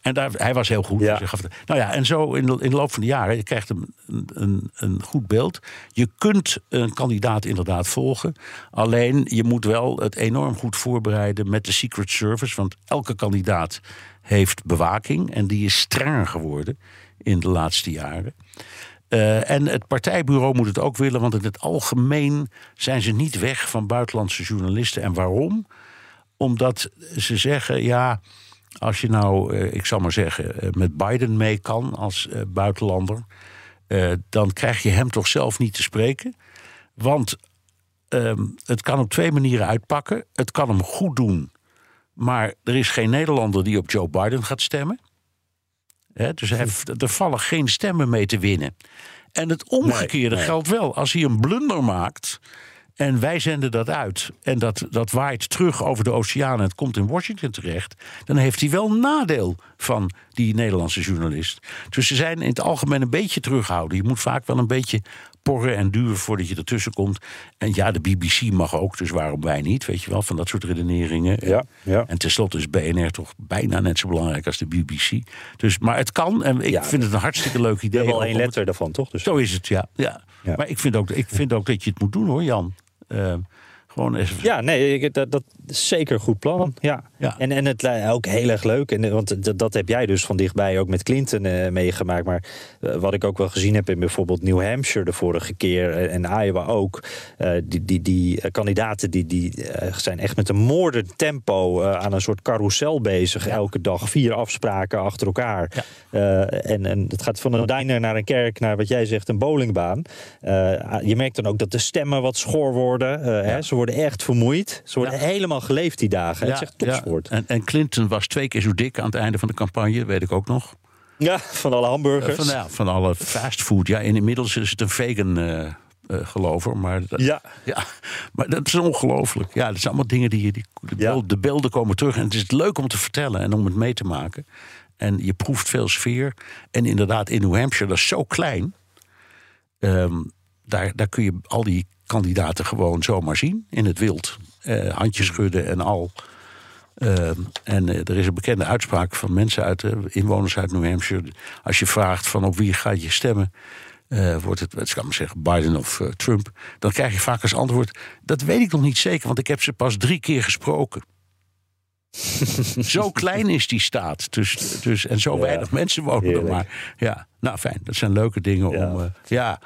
En daar, hij was heel goed. Ja. Dus gaf, nou ja, en zo in de, in de loop van de jaren, je krijgt een, een, een goed beeld. Je kunt een kandidaat inderdaad volgen. Alleen je moet wel het enorm goed voorbereiden met de Secret Service. Want elke kandidaat heeft bewaking. En die is strenger geworden in de laatste jaren. Uh, en het partijbureau moet het ook willen, want in het algemeen zijn ze niet weg van buitenlandse journalisten. En waarom? Omdat ze zeggen, ja, als je nou, uh, ik zal maar zeggen, uh, met Biden mee kan als buitenlander, dan krijg je hem toch zelf niet te spreken. Want um, het kan op twee manieren uitpakken. Het kan hem goed doen, maar er is geen Nederlander die op Joe Biden gaat stemmen. He, dus hij, er vallen geen stemmen mee te winnen. En het omgekeerde Nee, nee. geldt wel. Als hij een blunder maakt en wij zenden dat uit... en dat, dat waait terug over de oceaan en het komt in Washington terecht... dan heeft hij wel nadeel van die Nederlandse journalist. Dus ze zijn in het algemeen een beetje terughouden. Je moet vaak wel een beetje porren en duwen voordat je ertussen komt. En ja, de BBC mag ook, dus waarom wij niet? Weet je wel, van dat soort redeneringen. Ja, ja. En tenslotte is BNR toch bijna net zo belangrijk als de BBC. Dus, maar het kan en ik Ja, vind het een hartstikke leuk We idee. hebben al één letter daarvan, toch? Dus Zo is het, ja. ja. Ja. Maar ik vind, ook, ik vind ook dat je het moet doen hoor, Jan. Eh, gewoon even. Ja, nee, ik- dat, dat, Zeker een goed plan, ja. Ja. En, en het ook heel erg leuk. En, want dat, dat heb jij dus van dichtbij ook met Clinton eh, meegemaakt. Maar eh, wat ik ook wel gezien heb in bijvoorbeeld New Hampshire de vorige keer eh, en Iowa ook. eh, die die, die kandidaten die, die zijn echt met een moordend tempo eh, aan een soort carousel bezig. Elke dag vier afspraken achter elkaar. Eh, en, en het gaat van een diner naar een kerk naar wat jij zegt een bowlingbaan. Eh, je merkt dan ook dat de stemmen wat schor worden. hè, ze worden echt vermoeid. Ze worden helemaal geleefd die dagen. het is echt topsport. En, en Clinton was twee keer zo dik aan het einde van de campagne, weet ik ook nog. Ja, van alle hamburgers. Van, ja, van alle fastfood. Ja, en inmiddels is het een vegan eh eh, gelover. Maar, dat- Ja. ja, maar dat is ongelooflijk. Ja, dat zijn allemaal dingen die je. Die, de, beelden, de beelden komen terug. En het is leuk om te vertellen en om het mee te maken. En je proeft veel sfeer. En inderdaad, in New Hampshire, dat is zo klein. Ehm, daar, daar kun je al die kandidaten gewoon zomaar zien in het wild. Eh, handjes schudden en al. Ehm, en eh, er is een bekende uitspraak van mensen uit, eh, inwoners uit New Hampshire. Als je vraagt van op wie ga je stemmen, eh, wordt het, ik kan maar zeggen, Biden of Trump. Dan krijg je vaak als antwoord, dat weet ik nog niet zeker, want ik heb ze pas drie keer gesproken. <laughs> zo klein is die staat. Dus, dus, en zo Ja, weinig mensen wonen er maar. Ja, nou fijn, dat zijn leuke dingen Ja. om. ja,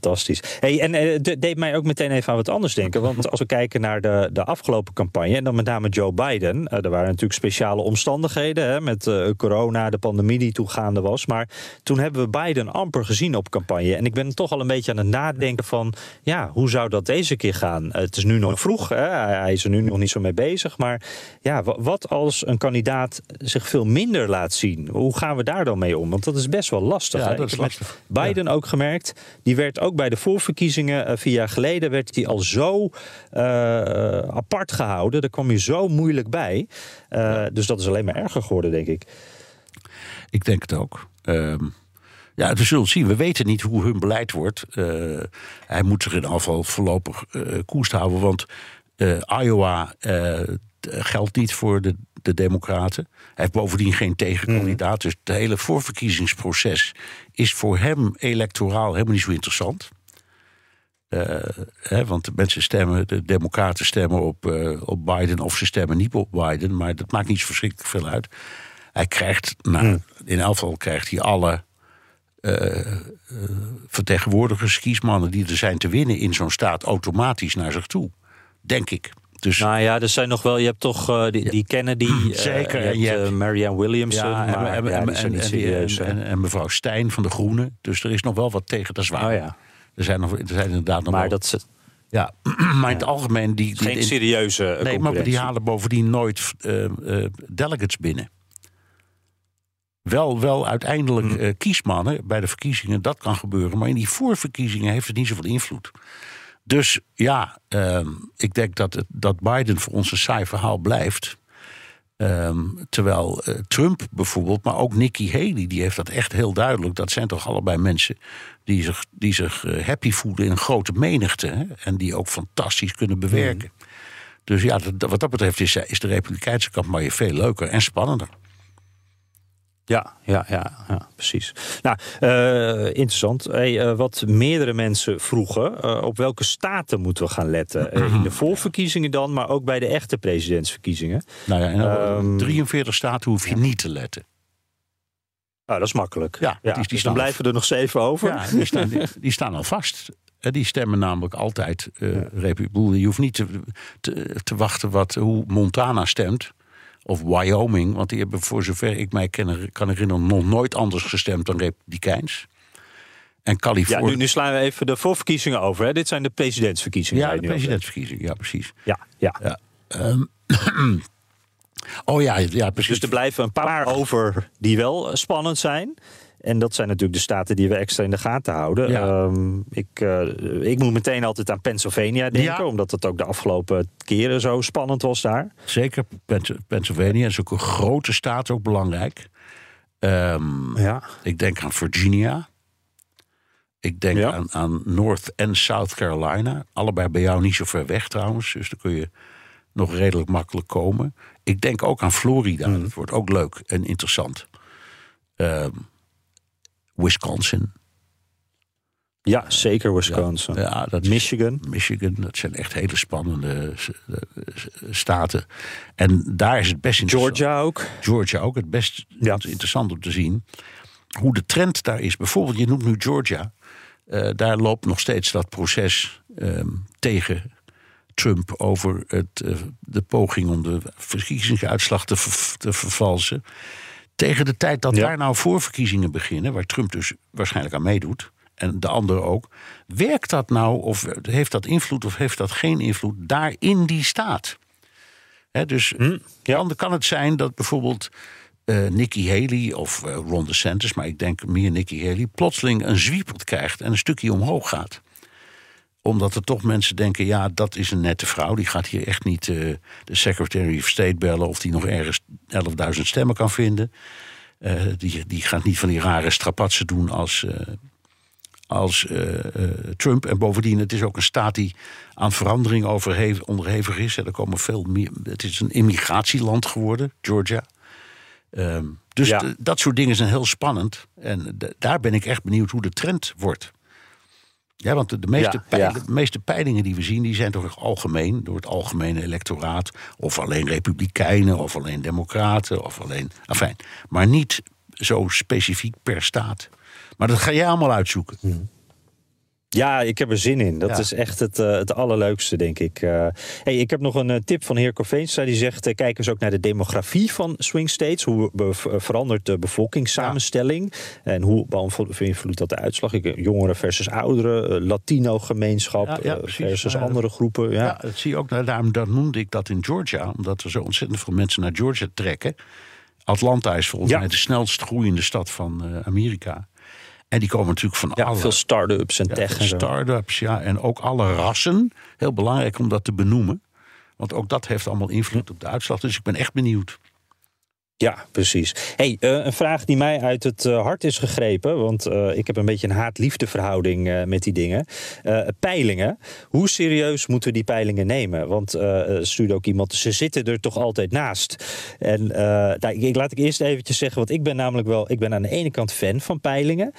Fantastisch. Hey, en eh, het deed mij ook meteen even aan wat anders denken. Want als we kijken naar de, de afgelopen campagne, en dan met name Joe Biden. eh, er waren natuurlijk speciale omstandigheden hè, met eh, corona, de pandemie die toegaande was. Maar toen hebben we Biden amper gezien op campagne. En ik ben toch al een beetje aan het nadenken van, ja, hoe zou dat deze keer gaan? Eh, het is nu nog vroeg, hè, hij is er nu nog niet zo mee bezig. Maar ja, wa- wat als een kandidaat zich veel minder laat zien? Hoe gaan we daar dan mee om? Want dat is best wel lastig. Ja, dat is lastig. Biden ook gemerkt. Die werd ook bij de voorverkiezingen eh, vier jaar geleden werd hij al zo eh, apart gehouden. Daar kwam je zo moeilijk bij. Eh, Dus dat is alleen maar erger geworden, denk ik. Ik denk het ook. Ehm, ja, we zullen zien. We weten niet hoe hun beleid wordt. Hij moet zich in afval voorlopig eh koest houden. Want Iowa geldt niet voor de, de Democraten. Hij heeft bovendien geen tegenkandidaat. Dus het hele voorverkiezingsproces is voor hem electoraal helemaal niet zo interessant. Eh, hè, want de mensen stemmen, de Democraten stemmen op, eh, op Biden of ze stemmen niet op Biden. Maar dat maakt niet zo verschrikkelijk veel uit. Hij krijgt, nou, in elk geval krijgt hij alle eh, vertegenwoordigers, kiesmannen die er zijn te winnen in zo'n staat automatisch naar zich toe. Denk ik. Dus Nou ja, er zijn nog wel. Je hebt toch eh, die, die Kennedy. <clears throat> eh, Zeker, Je en je hebt hebt- eh, Marianne Williamson. ja, en, maar en, ja, en, die zijn en, niet serieus. mevrouw Stijn van de Groenen. Dus er is nog wel wat tegen, dat is waar. Oh ja. Er zijn, nog, er zijn inderdaad nog Maar wel... dat is ja, <clears throat> maar in het algemeen... Die, die, geen in- serieuze Nee, maar die halen bovendien nooit eh, eh, delegates binnen. Wel, wel uiteindelijk Hmm. eh, kiesmannen bij de verkiezingen, dat kan gebeuren. Maar in die voorverkiezingen heeft het niet zoveel invloed. Dus ja, ehm, ik denk dat, het, dat Biden voor ons een saai verhaal blijft. Ehm, terwijl eh, Trump bijvoorbeeld, maar ook Nikki Haley, die heeft dat echt heel duidelijk. Dat zijn toch allebei mensen die zich, die zich eh, happy voelen in een grote menigte. Hè? En die ook fantastisch kunnen bewerken. Dus ja, dat- wat dat betreft is, is de Republikeinse campagne veel leuker en spannender. Ja, ja, ja, ja precies. Nou, eh, interessant. Hey, eh, wat meerdere mensen vroegen, eh, op welke staten moeten we gaan letten? In de voorverkiezingen dan, maar ook bij de echte presidentsverkiezingen. Nou ja, en dan Ehm, 43 staten hoef je niet te letten. Nou, dat is makkelijk. Ja, die- dus dan blijven er nog zeven over. Ja, die staan, die, die staan al vast. Die stemmen namelijk altijd Republiek. Je hoeft niet te, te, te wachten wat, hoe Montana stemt. Of Wyoming, want die hebben voor zover ik mij ken, kan herinneren nog nooit anders gestemd dan Republikeins. En Ja, Californië. nu, nu slaan we even de voorverkiezingen over. Hè. Dit zijn de presidentsverkiezingen. Ja, de presidentsverkiezingen, ja, precies. Ja, ja. Ja. Ehm, <clears throat> oh ja, ja, precies. Dus er blijven een paar over die wel eh, spannend zijn. En dat zijn natuurlijk de staten die we extra in de gaten houden. Ja. Ehm, ik, eh, ik moet meteen altijd aan Pennsylvania denken, Ja. omdat het ook de afgelopen keren zo spannend was daar. Zeker Pennsylvania is ook een grote staat, ook belangrijk. Ehm, Ja. Ik denk aan Virginia. Ik denk Ja. aan, aan North en South Carolina. Allebei bij jou niet zo ver weg trouwens. Dus dan kun je nog redelijk makkelijk komen. Ik denk ook aan Florida. Mhm. Dat wordt ook leuk en interessant. Ehm, Wisconsin. Ja, zeker Wisconsin. Ja, dat Michigan. Michigan, dat zijn echt hele spannende staten. En daar is het best interessant. Georgia ook. Georgia ook, het best ja. interessant om te zien hoe de trend daar is. Bijvoorbeeld, je noemt nu Georgia. Uh, daar loopt nog steeds dat proces um, tegen Trump over het, uh, de poging om de verkiezingsuitslag te, ver, te vervalsen. Tegen de tijd dat ja. daar nou voorverkiezingen beginnen, waar Trump dus waarschijnlijk aan meedoet, en de anderen ook, werkt dat nou of heeft dat invloed of heeft dat geen invloed daar in die staat? He, dus hm, ja. dan kan het zijn dat bijvoorbeeld uh, Nikki Haley of uh, Ron DeSantis, maar ik denk meer Nikki Haley, plotseling een zwiepelt krijgt en een stukje omhoog gaat omdat er toch mensen denken, ja, dat is een nette vrouw. Die gaat hier echt niet uh, de Secretary of State bellen... of die nog ergens 11.000 stemmen kan vinden. Uh, die, die gaat niet van die rare strapatsen doen als, uh, als Trump. En bovendien, het is ook een staat die aan verandering onderhevig is. Er komen veel meer, het is een immigratieland geworden, Georgia. Ehm, dus ja. dat soort dingen zijn heel spannend. En daar ben ik echt benieuwd hoe de trend wordt. Ja, want de, de meeste, ja, peilingen, ja. de meeste peilingen die we zien, die zijn toch algemeen, door het algemene electoraat. Of alleen republikeinen, of alleen democraten, of alleen. Enfin, maar niet zo specifiek per staat. Maar dat ga jij allemaal uitzoeken. Hmm. Ja, ik heb er zin in. Dat ja. is echt het, uh, het allerleukste, denk ik. Uh, hey, ik heb nog een uh, tip van heer Corveenstra. Die zegt, kijk eens ook naar de demografie van swing states. Hoe verandert de bevolkingssamenstelling? Ja. En hoe beïnvloedt dat de uitslag? Ik, jongeren versus ouderen, Latino-gemeenschap ja, versus andere groepen. Ja. dat zie je ook. Nou, daarom dat noemde ik dat in Georgia. Omdat er zo ontzettend veel mensen naar Georgia trekken. Atlanta is volgens mij de snelst groeiende stad van Amerika. En die komen natuurlijk van ja, alle... veel start-ups en tech en Start-ups, ja. En ook alle rassen. Heel belangrijk om dat te benoemen. Want ook dat heeft allemaal invloed op de uitslag. Dus ik ben echt benieuwd. Ja, precies. Hey, uh, een vraag die mij uit het uh, hart is gegrepen. Want uh, ik heb een beetje een haat-liefde verhouding met die dingen. peilingen. Hoe serieus moeten we die peilingen nemen? Want stuurde ook iemand, ze zitten er toch altijd naast. En nou, ik, laat ik eerst eventjes zeggen, want ik ben namelijk wel, ik ben aan de ene kant fan van peilingen.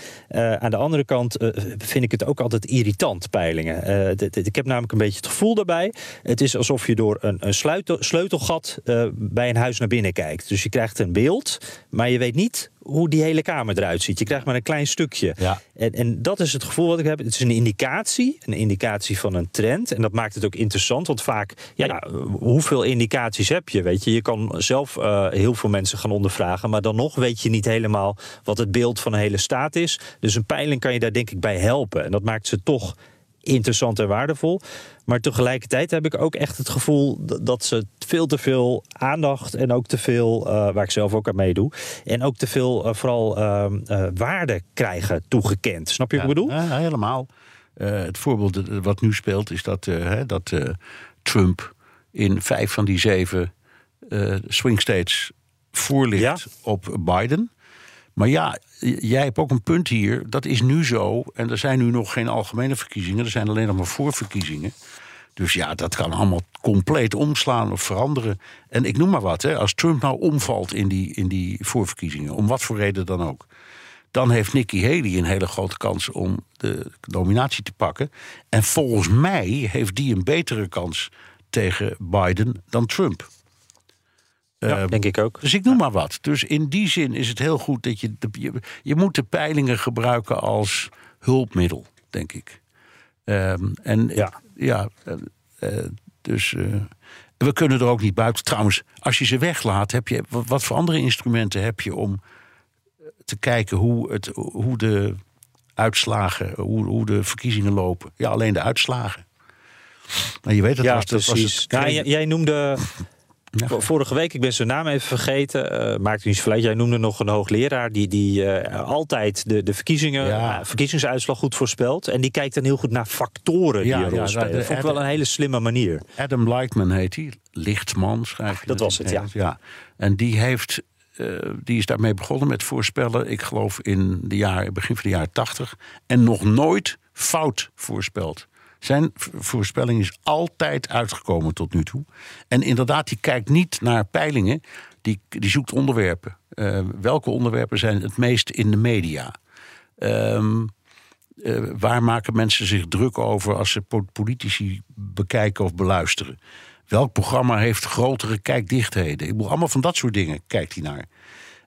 aan de andere kant vind ik het ook altijd irritant, peilingen. ik heb namelijk een beetje het gevoel daarbij. Het is alsof je door een, een sleutel, sleutelgat bij een huis naar binnen kijkt. Dus je krijgt een beeld, maar je weet niet hoe die hele kamer eruit ziet. Je krijgt maar een klein stukje. Ja. En, en dat is het gevoel wat ik heb. Het is een indicatie, een indicatie van een trend. En dat maakt het ook interessant, want vaak, ja, hoeveel indicaties heb je? Weet je, je kan zelf uh, heel veel mensen gaan ondervragen, maar dan nog weet je niet helemaal wat het beeld van een hele staat is. Dus een peiling kan je daar denk ik bij helpen. En dat maakt ze toch interessant en waardevol. Maar tegelijkertijd heb ik ook echt het gevoel dat ze veel te veel aandacht en ook te veel, uh, waar ik zelf ook aan meedoe, en ook te veel uh, vooral uh, waarde krijgen toegekend. Snap je ja, wat ik bedoel? Ja, helemaal. het voorbeeld wat nu speelt is dat, dat Trump in vijf van die zeven swing states voorligt ja? op Biden. Maar ja, jij hebt ook een punt hier. Dat is nu zo. En er zijn nu nog geen algemene verkiezingen. Er zijn alleen nog maar voorverkiezingen. Dus ja, dat kan allemaal compleet omslaan of veranderen. En ik noem maar wat. Hè, als Trump nou omvalt in die, in die voorverkiezingen, om wat voor reden dan ook. Dan heeft Nikki Haley een hele grote kans om de nominatie te pakken. En volgens mij heeft die een betere kans tegen Biden dan Trump. Ja, uh, denk ik ook. Dus ik noem maar wat. Dus in die zin is het heel goed dat je. Je, je moet de peilingen gebruiken als hulpmiddel, denk ik. Um, en ja, ja uh, uh, dus. we kunnen er ook niet buiten. Trouwens, als je ze weglaat, heb je, wat, voor andere instrumenten heb je om te kijken hoe, het, hoe de uitslagen, hoe, hoe de verkiezingen lopen? Ja, alleen de uitslagen. Maar je weet het ja, was, precies. Was het ja, jij, jij noemde ja. Vorige week, ik ben zijn naam even vergeten. Uh, maakt niet verleid. Jij noemde nog een hoogleraar die, die uh, altijd de, de verkiezingen, ja. uh, verkiezingsuitslag goed voorspelt. En die kijkt dan heel goed naar factoren ja, die een rol spelen. Dat vond ik wel een hele slimme manier. Adam Lightman heet hij. Lichtman schrijf je. Dat was het, ja. ja. En die heeft. die is daarmee begonnen met voorspellen. Ik geloof in de jaar, begin van de jaren tachtig. En nog nooit fout voorspeld. Zijn voorspelling is altijd uitgekomen tot nu toe. En inderdaad, die kijkt niet naar peilingen, die, die zoekt onderwerpen. Uh, welke onderwerpen zijn het meest in de media? Um, uh, waar maken mensen zich druk over als ze politici bekijken of beluisteren? Welk programma heeft grotere kijkdichtheden? Ik bedoel, allemaal van dat soort dingen kijkt hij naar.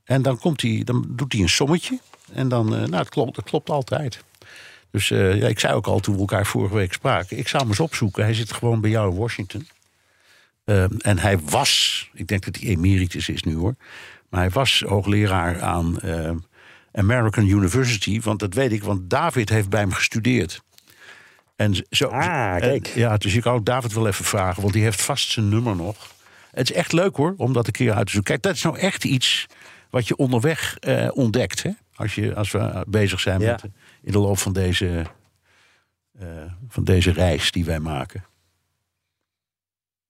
En dan, komt hij, dan doet hij een sommetje. En dan, uh, nou, het klopt, het klopt altijd. Dus uh, ja, ik zei ook al toen we elkaar vorige week spraken. Ik zou hem eens opzoeken. Hij zit gewoon bij jou in Washington. Uh, en hij was, ik denk dat hij emeritus is nu hoor. Maar hij was hoogleraar aan uh, American University. Want dat weet ik, want David heeft bij hem gestudeerd. En zo, ah, kijk. En, ja, dus ik ook David wel even vragen, want die heeft vast zijn nummer nog. Het is echt leuk hoor, om dat een keer uit te zoeken. Kijk, dat is nou echt iets wat je onderweg uh, ontdekt. Hè? Als, je, als we bezig zijn Ja. met, in de loop van deze, uh, van deze reis die wij maken.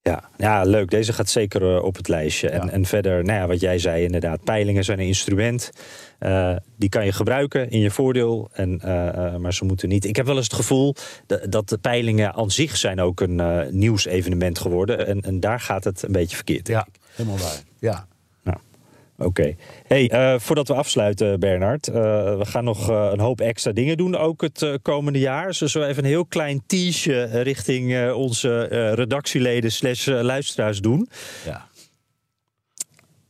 Ja, ja, leuk. Deze gaat zeker uh, op het lijstje. En, en verder, nou ja, wat jij zei inderdaad, peilingen zijn een instrument. Uh, die kan je gebruiken in je voordeel. En, uh, maar ze moeten niet. Ik heb wel eens het gevoel dat, dat de peilingen aan zich zijn ook een nieuwsevenement geworden. En, en daar gaat het een beetje verkeerd. Ja, helemaal waar. Ja. Oké. Okay. Hey, uh, voordat we afsluiten, Bernard. Uh, we gaan nog uh, een hoop extra dingen doen, ook het komende jaar. Dus we even een heel klein teasje richting onze redactieleden slash luisteraars doen. Ja.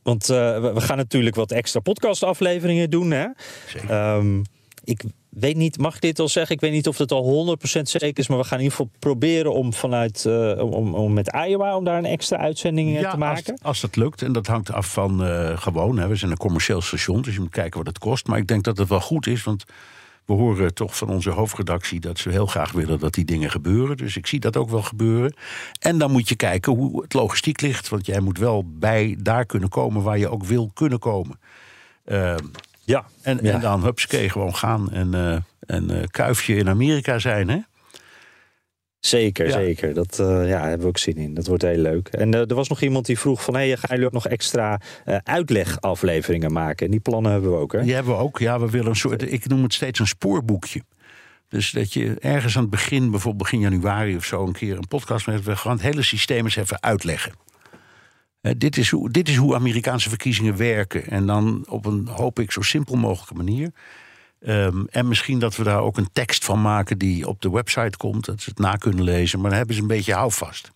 Want we gaan natuurlijk wat extra podcastafleveringen doen. Hè? Zeker. Um, ik weet niet, mag ik dit al zeggen? Ik weet niet of het al 100% zeker is, maar we gaan in ieder geval proberen om vanuit uh, om, om met Iowa om daar een extra uitzending ja, te maken. Als, als dat lukt, en dat hangt af van uh, gewoon. Hè, we zijn een commercieel station, dus je moet kijken wat het kost. Maar ik denk dat het wel goed is, want we horen toch van onze hoofdredactie dat ze heel graag willen dat die dingen gebeuren. Dus ik zie dat ook wel gebeuren. En dan moet je kijken hoe het logistiek ligt, want jij moet wel bij daar kunnen komen waar je ook wil kunnen komen. Uh, ja. En, ja. en dan hupsakee gewoon gaan en, uh, en uh, kuifje in Amerika zijn, hè? Zeker, Ja. zeker. Dat uh, ja, hebben we ook zin in. Dat wordt heel leuk. En uh, er was nog iemand die vroeg van... Hey, gaan jullie ook nog extra uh, uitlegafleveringen maken? En die plannen hebben we ook, hè? Die hebben we ook. Ja, we willen een soort... Ik noem het steeds een spoorboekje. Dus dat je ergens aan het begin, bijvoorbeeld begin januari of zo... een keer een podcast met... we gewoon het hele systeem eens even uitleggen. Uh, dit, is hoe, dit is hoe Amerikaanse verkiezingen werken. En dan op een, hoop ik, zo simpel mogelijke manier. Um, en misschien dat we daar ook een tekst van maken die op de website komt. Dat ze het na kunnen lezen. Maar dan hebben ze een beetje houvast.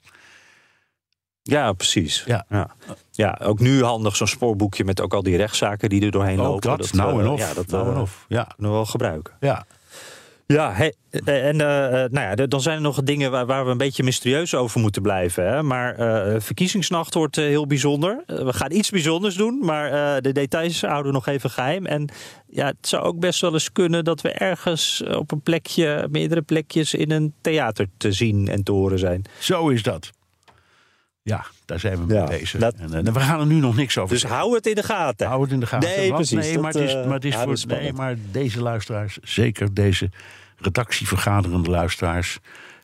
Ja, precies. Ja. Ja. ja, ook nu handig zo'n spoorboekje met ook al die rechtszaken die er doorheen ook lopen. dat, nou en uh, of. Ja, dat nou en uh, of. Ja. kunnen we wel gebruiken. Ja. Ja, hey, en uh, nou ja, dan zijn er nog dingen waar, waar, we een beetje mysterieus over moeten blijven. Hè? Maar uh, verkiezingsnacht wordt uh, heel bijzonder. we gaan iets bijzonders doen, maar de details houden we nog even geheim. En ja, het zou ook best wel eens kunnen dat we ergens op een plekje, meerdere plekjes in een theater te zien en te horen zijn. Zo is dat. Ja, daar zijn we mee ja, bezig. Dat, en, we gaan er nu nog niks over Dus zeggen. hou het in de gaten. Hou het in de gaten. Nee, Want, precies. Nee, maar het is, maar het is ja, voor, nee, maar deze luisteraars, zeker deze redactievergaderende luisteraars,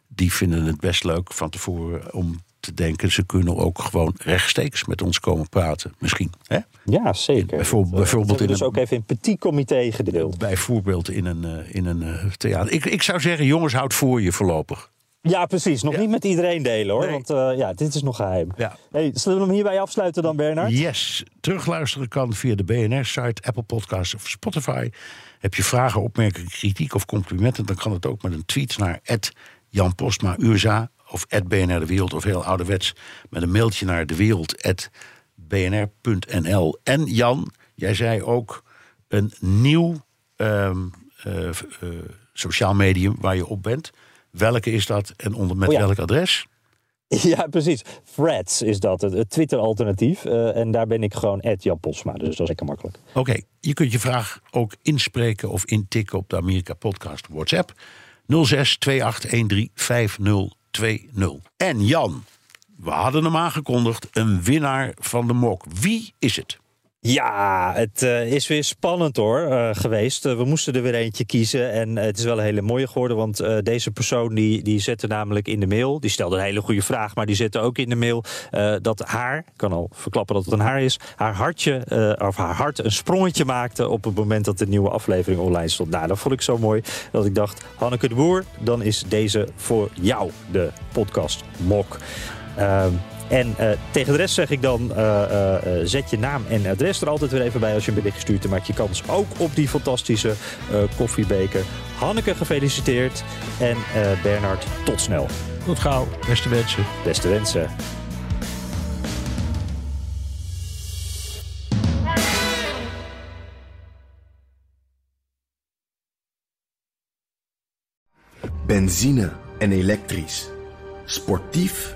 die vinden het best leuk van tevoren om te denken. Ze kunnen ook gewoon rechtstreeks met ons komen praten. Misschien. Hè? Ja, zeker. Bijvoorbeeld, bijvoorbeeld in dus een, ook even in petit comité gedeeld. Bijvoorbeeld in een, uh, in een uh, theater. Ik, ik zou zeggen, jongens, houd voor je voorlopig. Ja, precies. Nog Ja. niet met iedereen delen hoor. Nee. Want uh, ja, dit is nog geheim. Ja. Hey, zullen we hem hierbij afsluiten dan, Bernard? Yes. Terugluisteren kan via de BNR-site, Apple Podcasts of Spotify. Heb je vragen, opmerkingen, kritiek of complimenten... dan kan het ook met een tweet naar Jan Postma Urza... of BNR De Wereld of heel ouderwets... met een mailtje naar dewereld.bnr.nl. En Jan, jij zei ook een nieuw um, uh, uh, sociaal medium waar je op bent... Welke is dat en onder met Oh ja. welk adres? <laughs> Ja, precies. Threads is dat, het, Twitter-alternatief. Uh, en daar ben ik gewoon Jan Posma, dus dat is lekker makkelijk. Oké, je kunt je vraag ook inspreken of intikken op de Amerika Podcast WhatsApp 06 2813 5020. En Jan, we hadden hem aangekondigd, een winnaar van de mok. Wie is het? Ja, het uh, is weer spannend hoor uh, geweest. Uh, we moesten er weer eentje kiezen en het is wel een hele mooie geworden. Want deze persoon die, die zette namelijk in de mail, die stelde een hele goede vraag, maar die zette ook in de mail dat haar, ik kan al verklappen dat het een haar is, haar hartje of haar hart een sprongetje maakte op het moment dat de nieuwe aflevering online stond. Nou, dat vond ik zo mooi dat ik dacht, Hanneke de Boer, dan is deze voor jou de podcast Mok. Ehm, En tegen de rest zeg ik dan, zet je naam en adres er altijd weer even bij als je een bericht stuurt. Dan maak je kans ook op die fantastische koffiebeker. Hanneke gefeliciteerd en Bernard tot snel. Tot gauw. Beste wensen. Beste wensen. Benzine en elektrisch. Sportief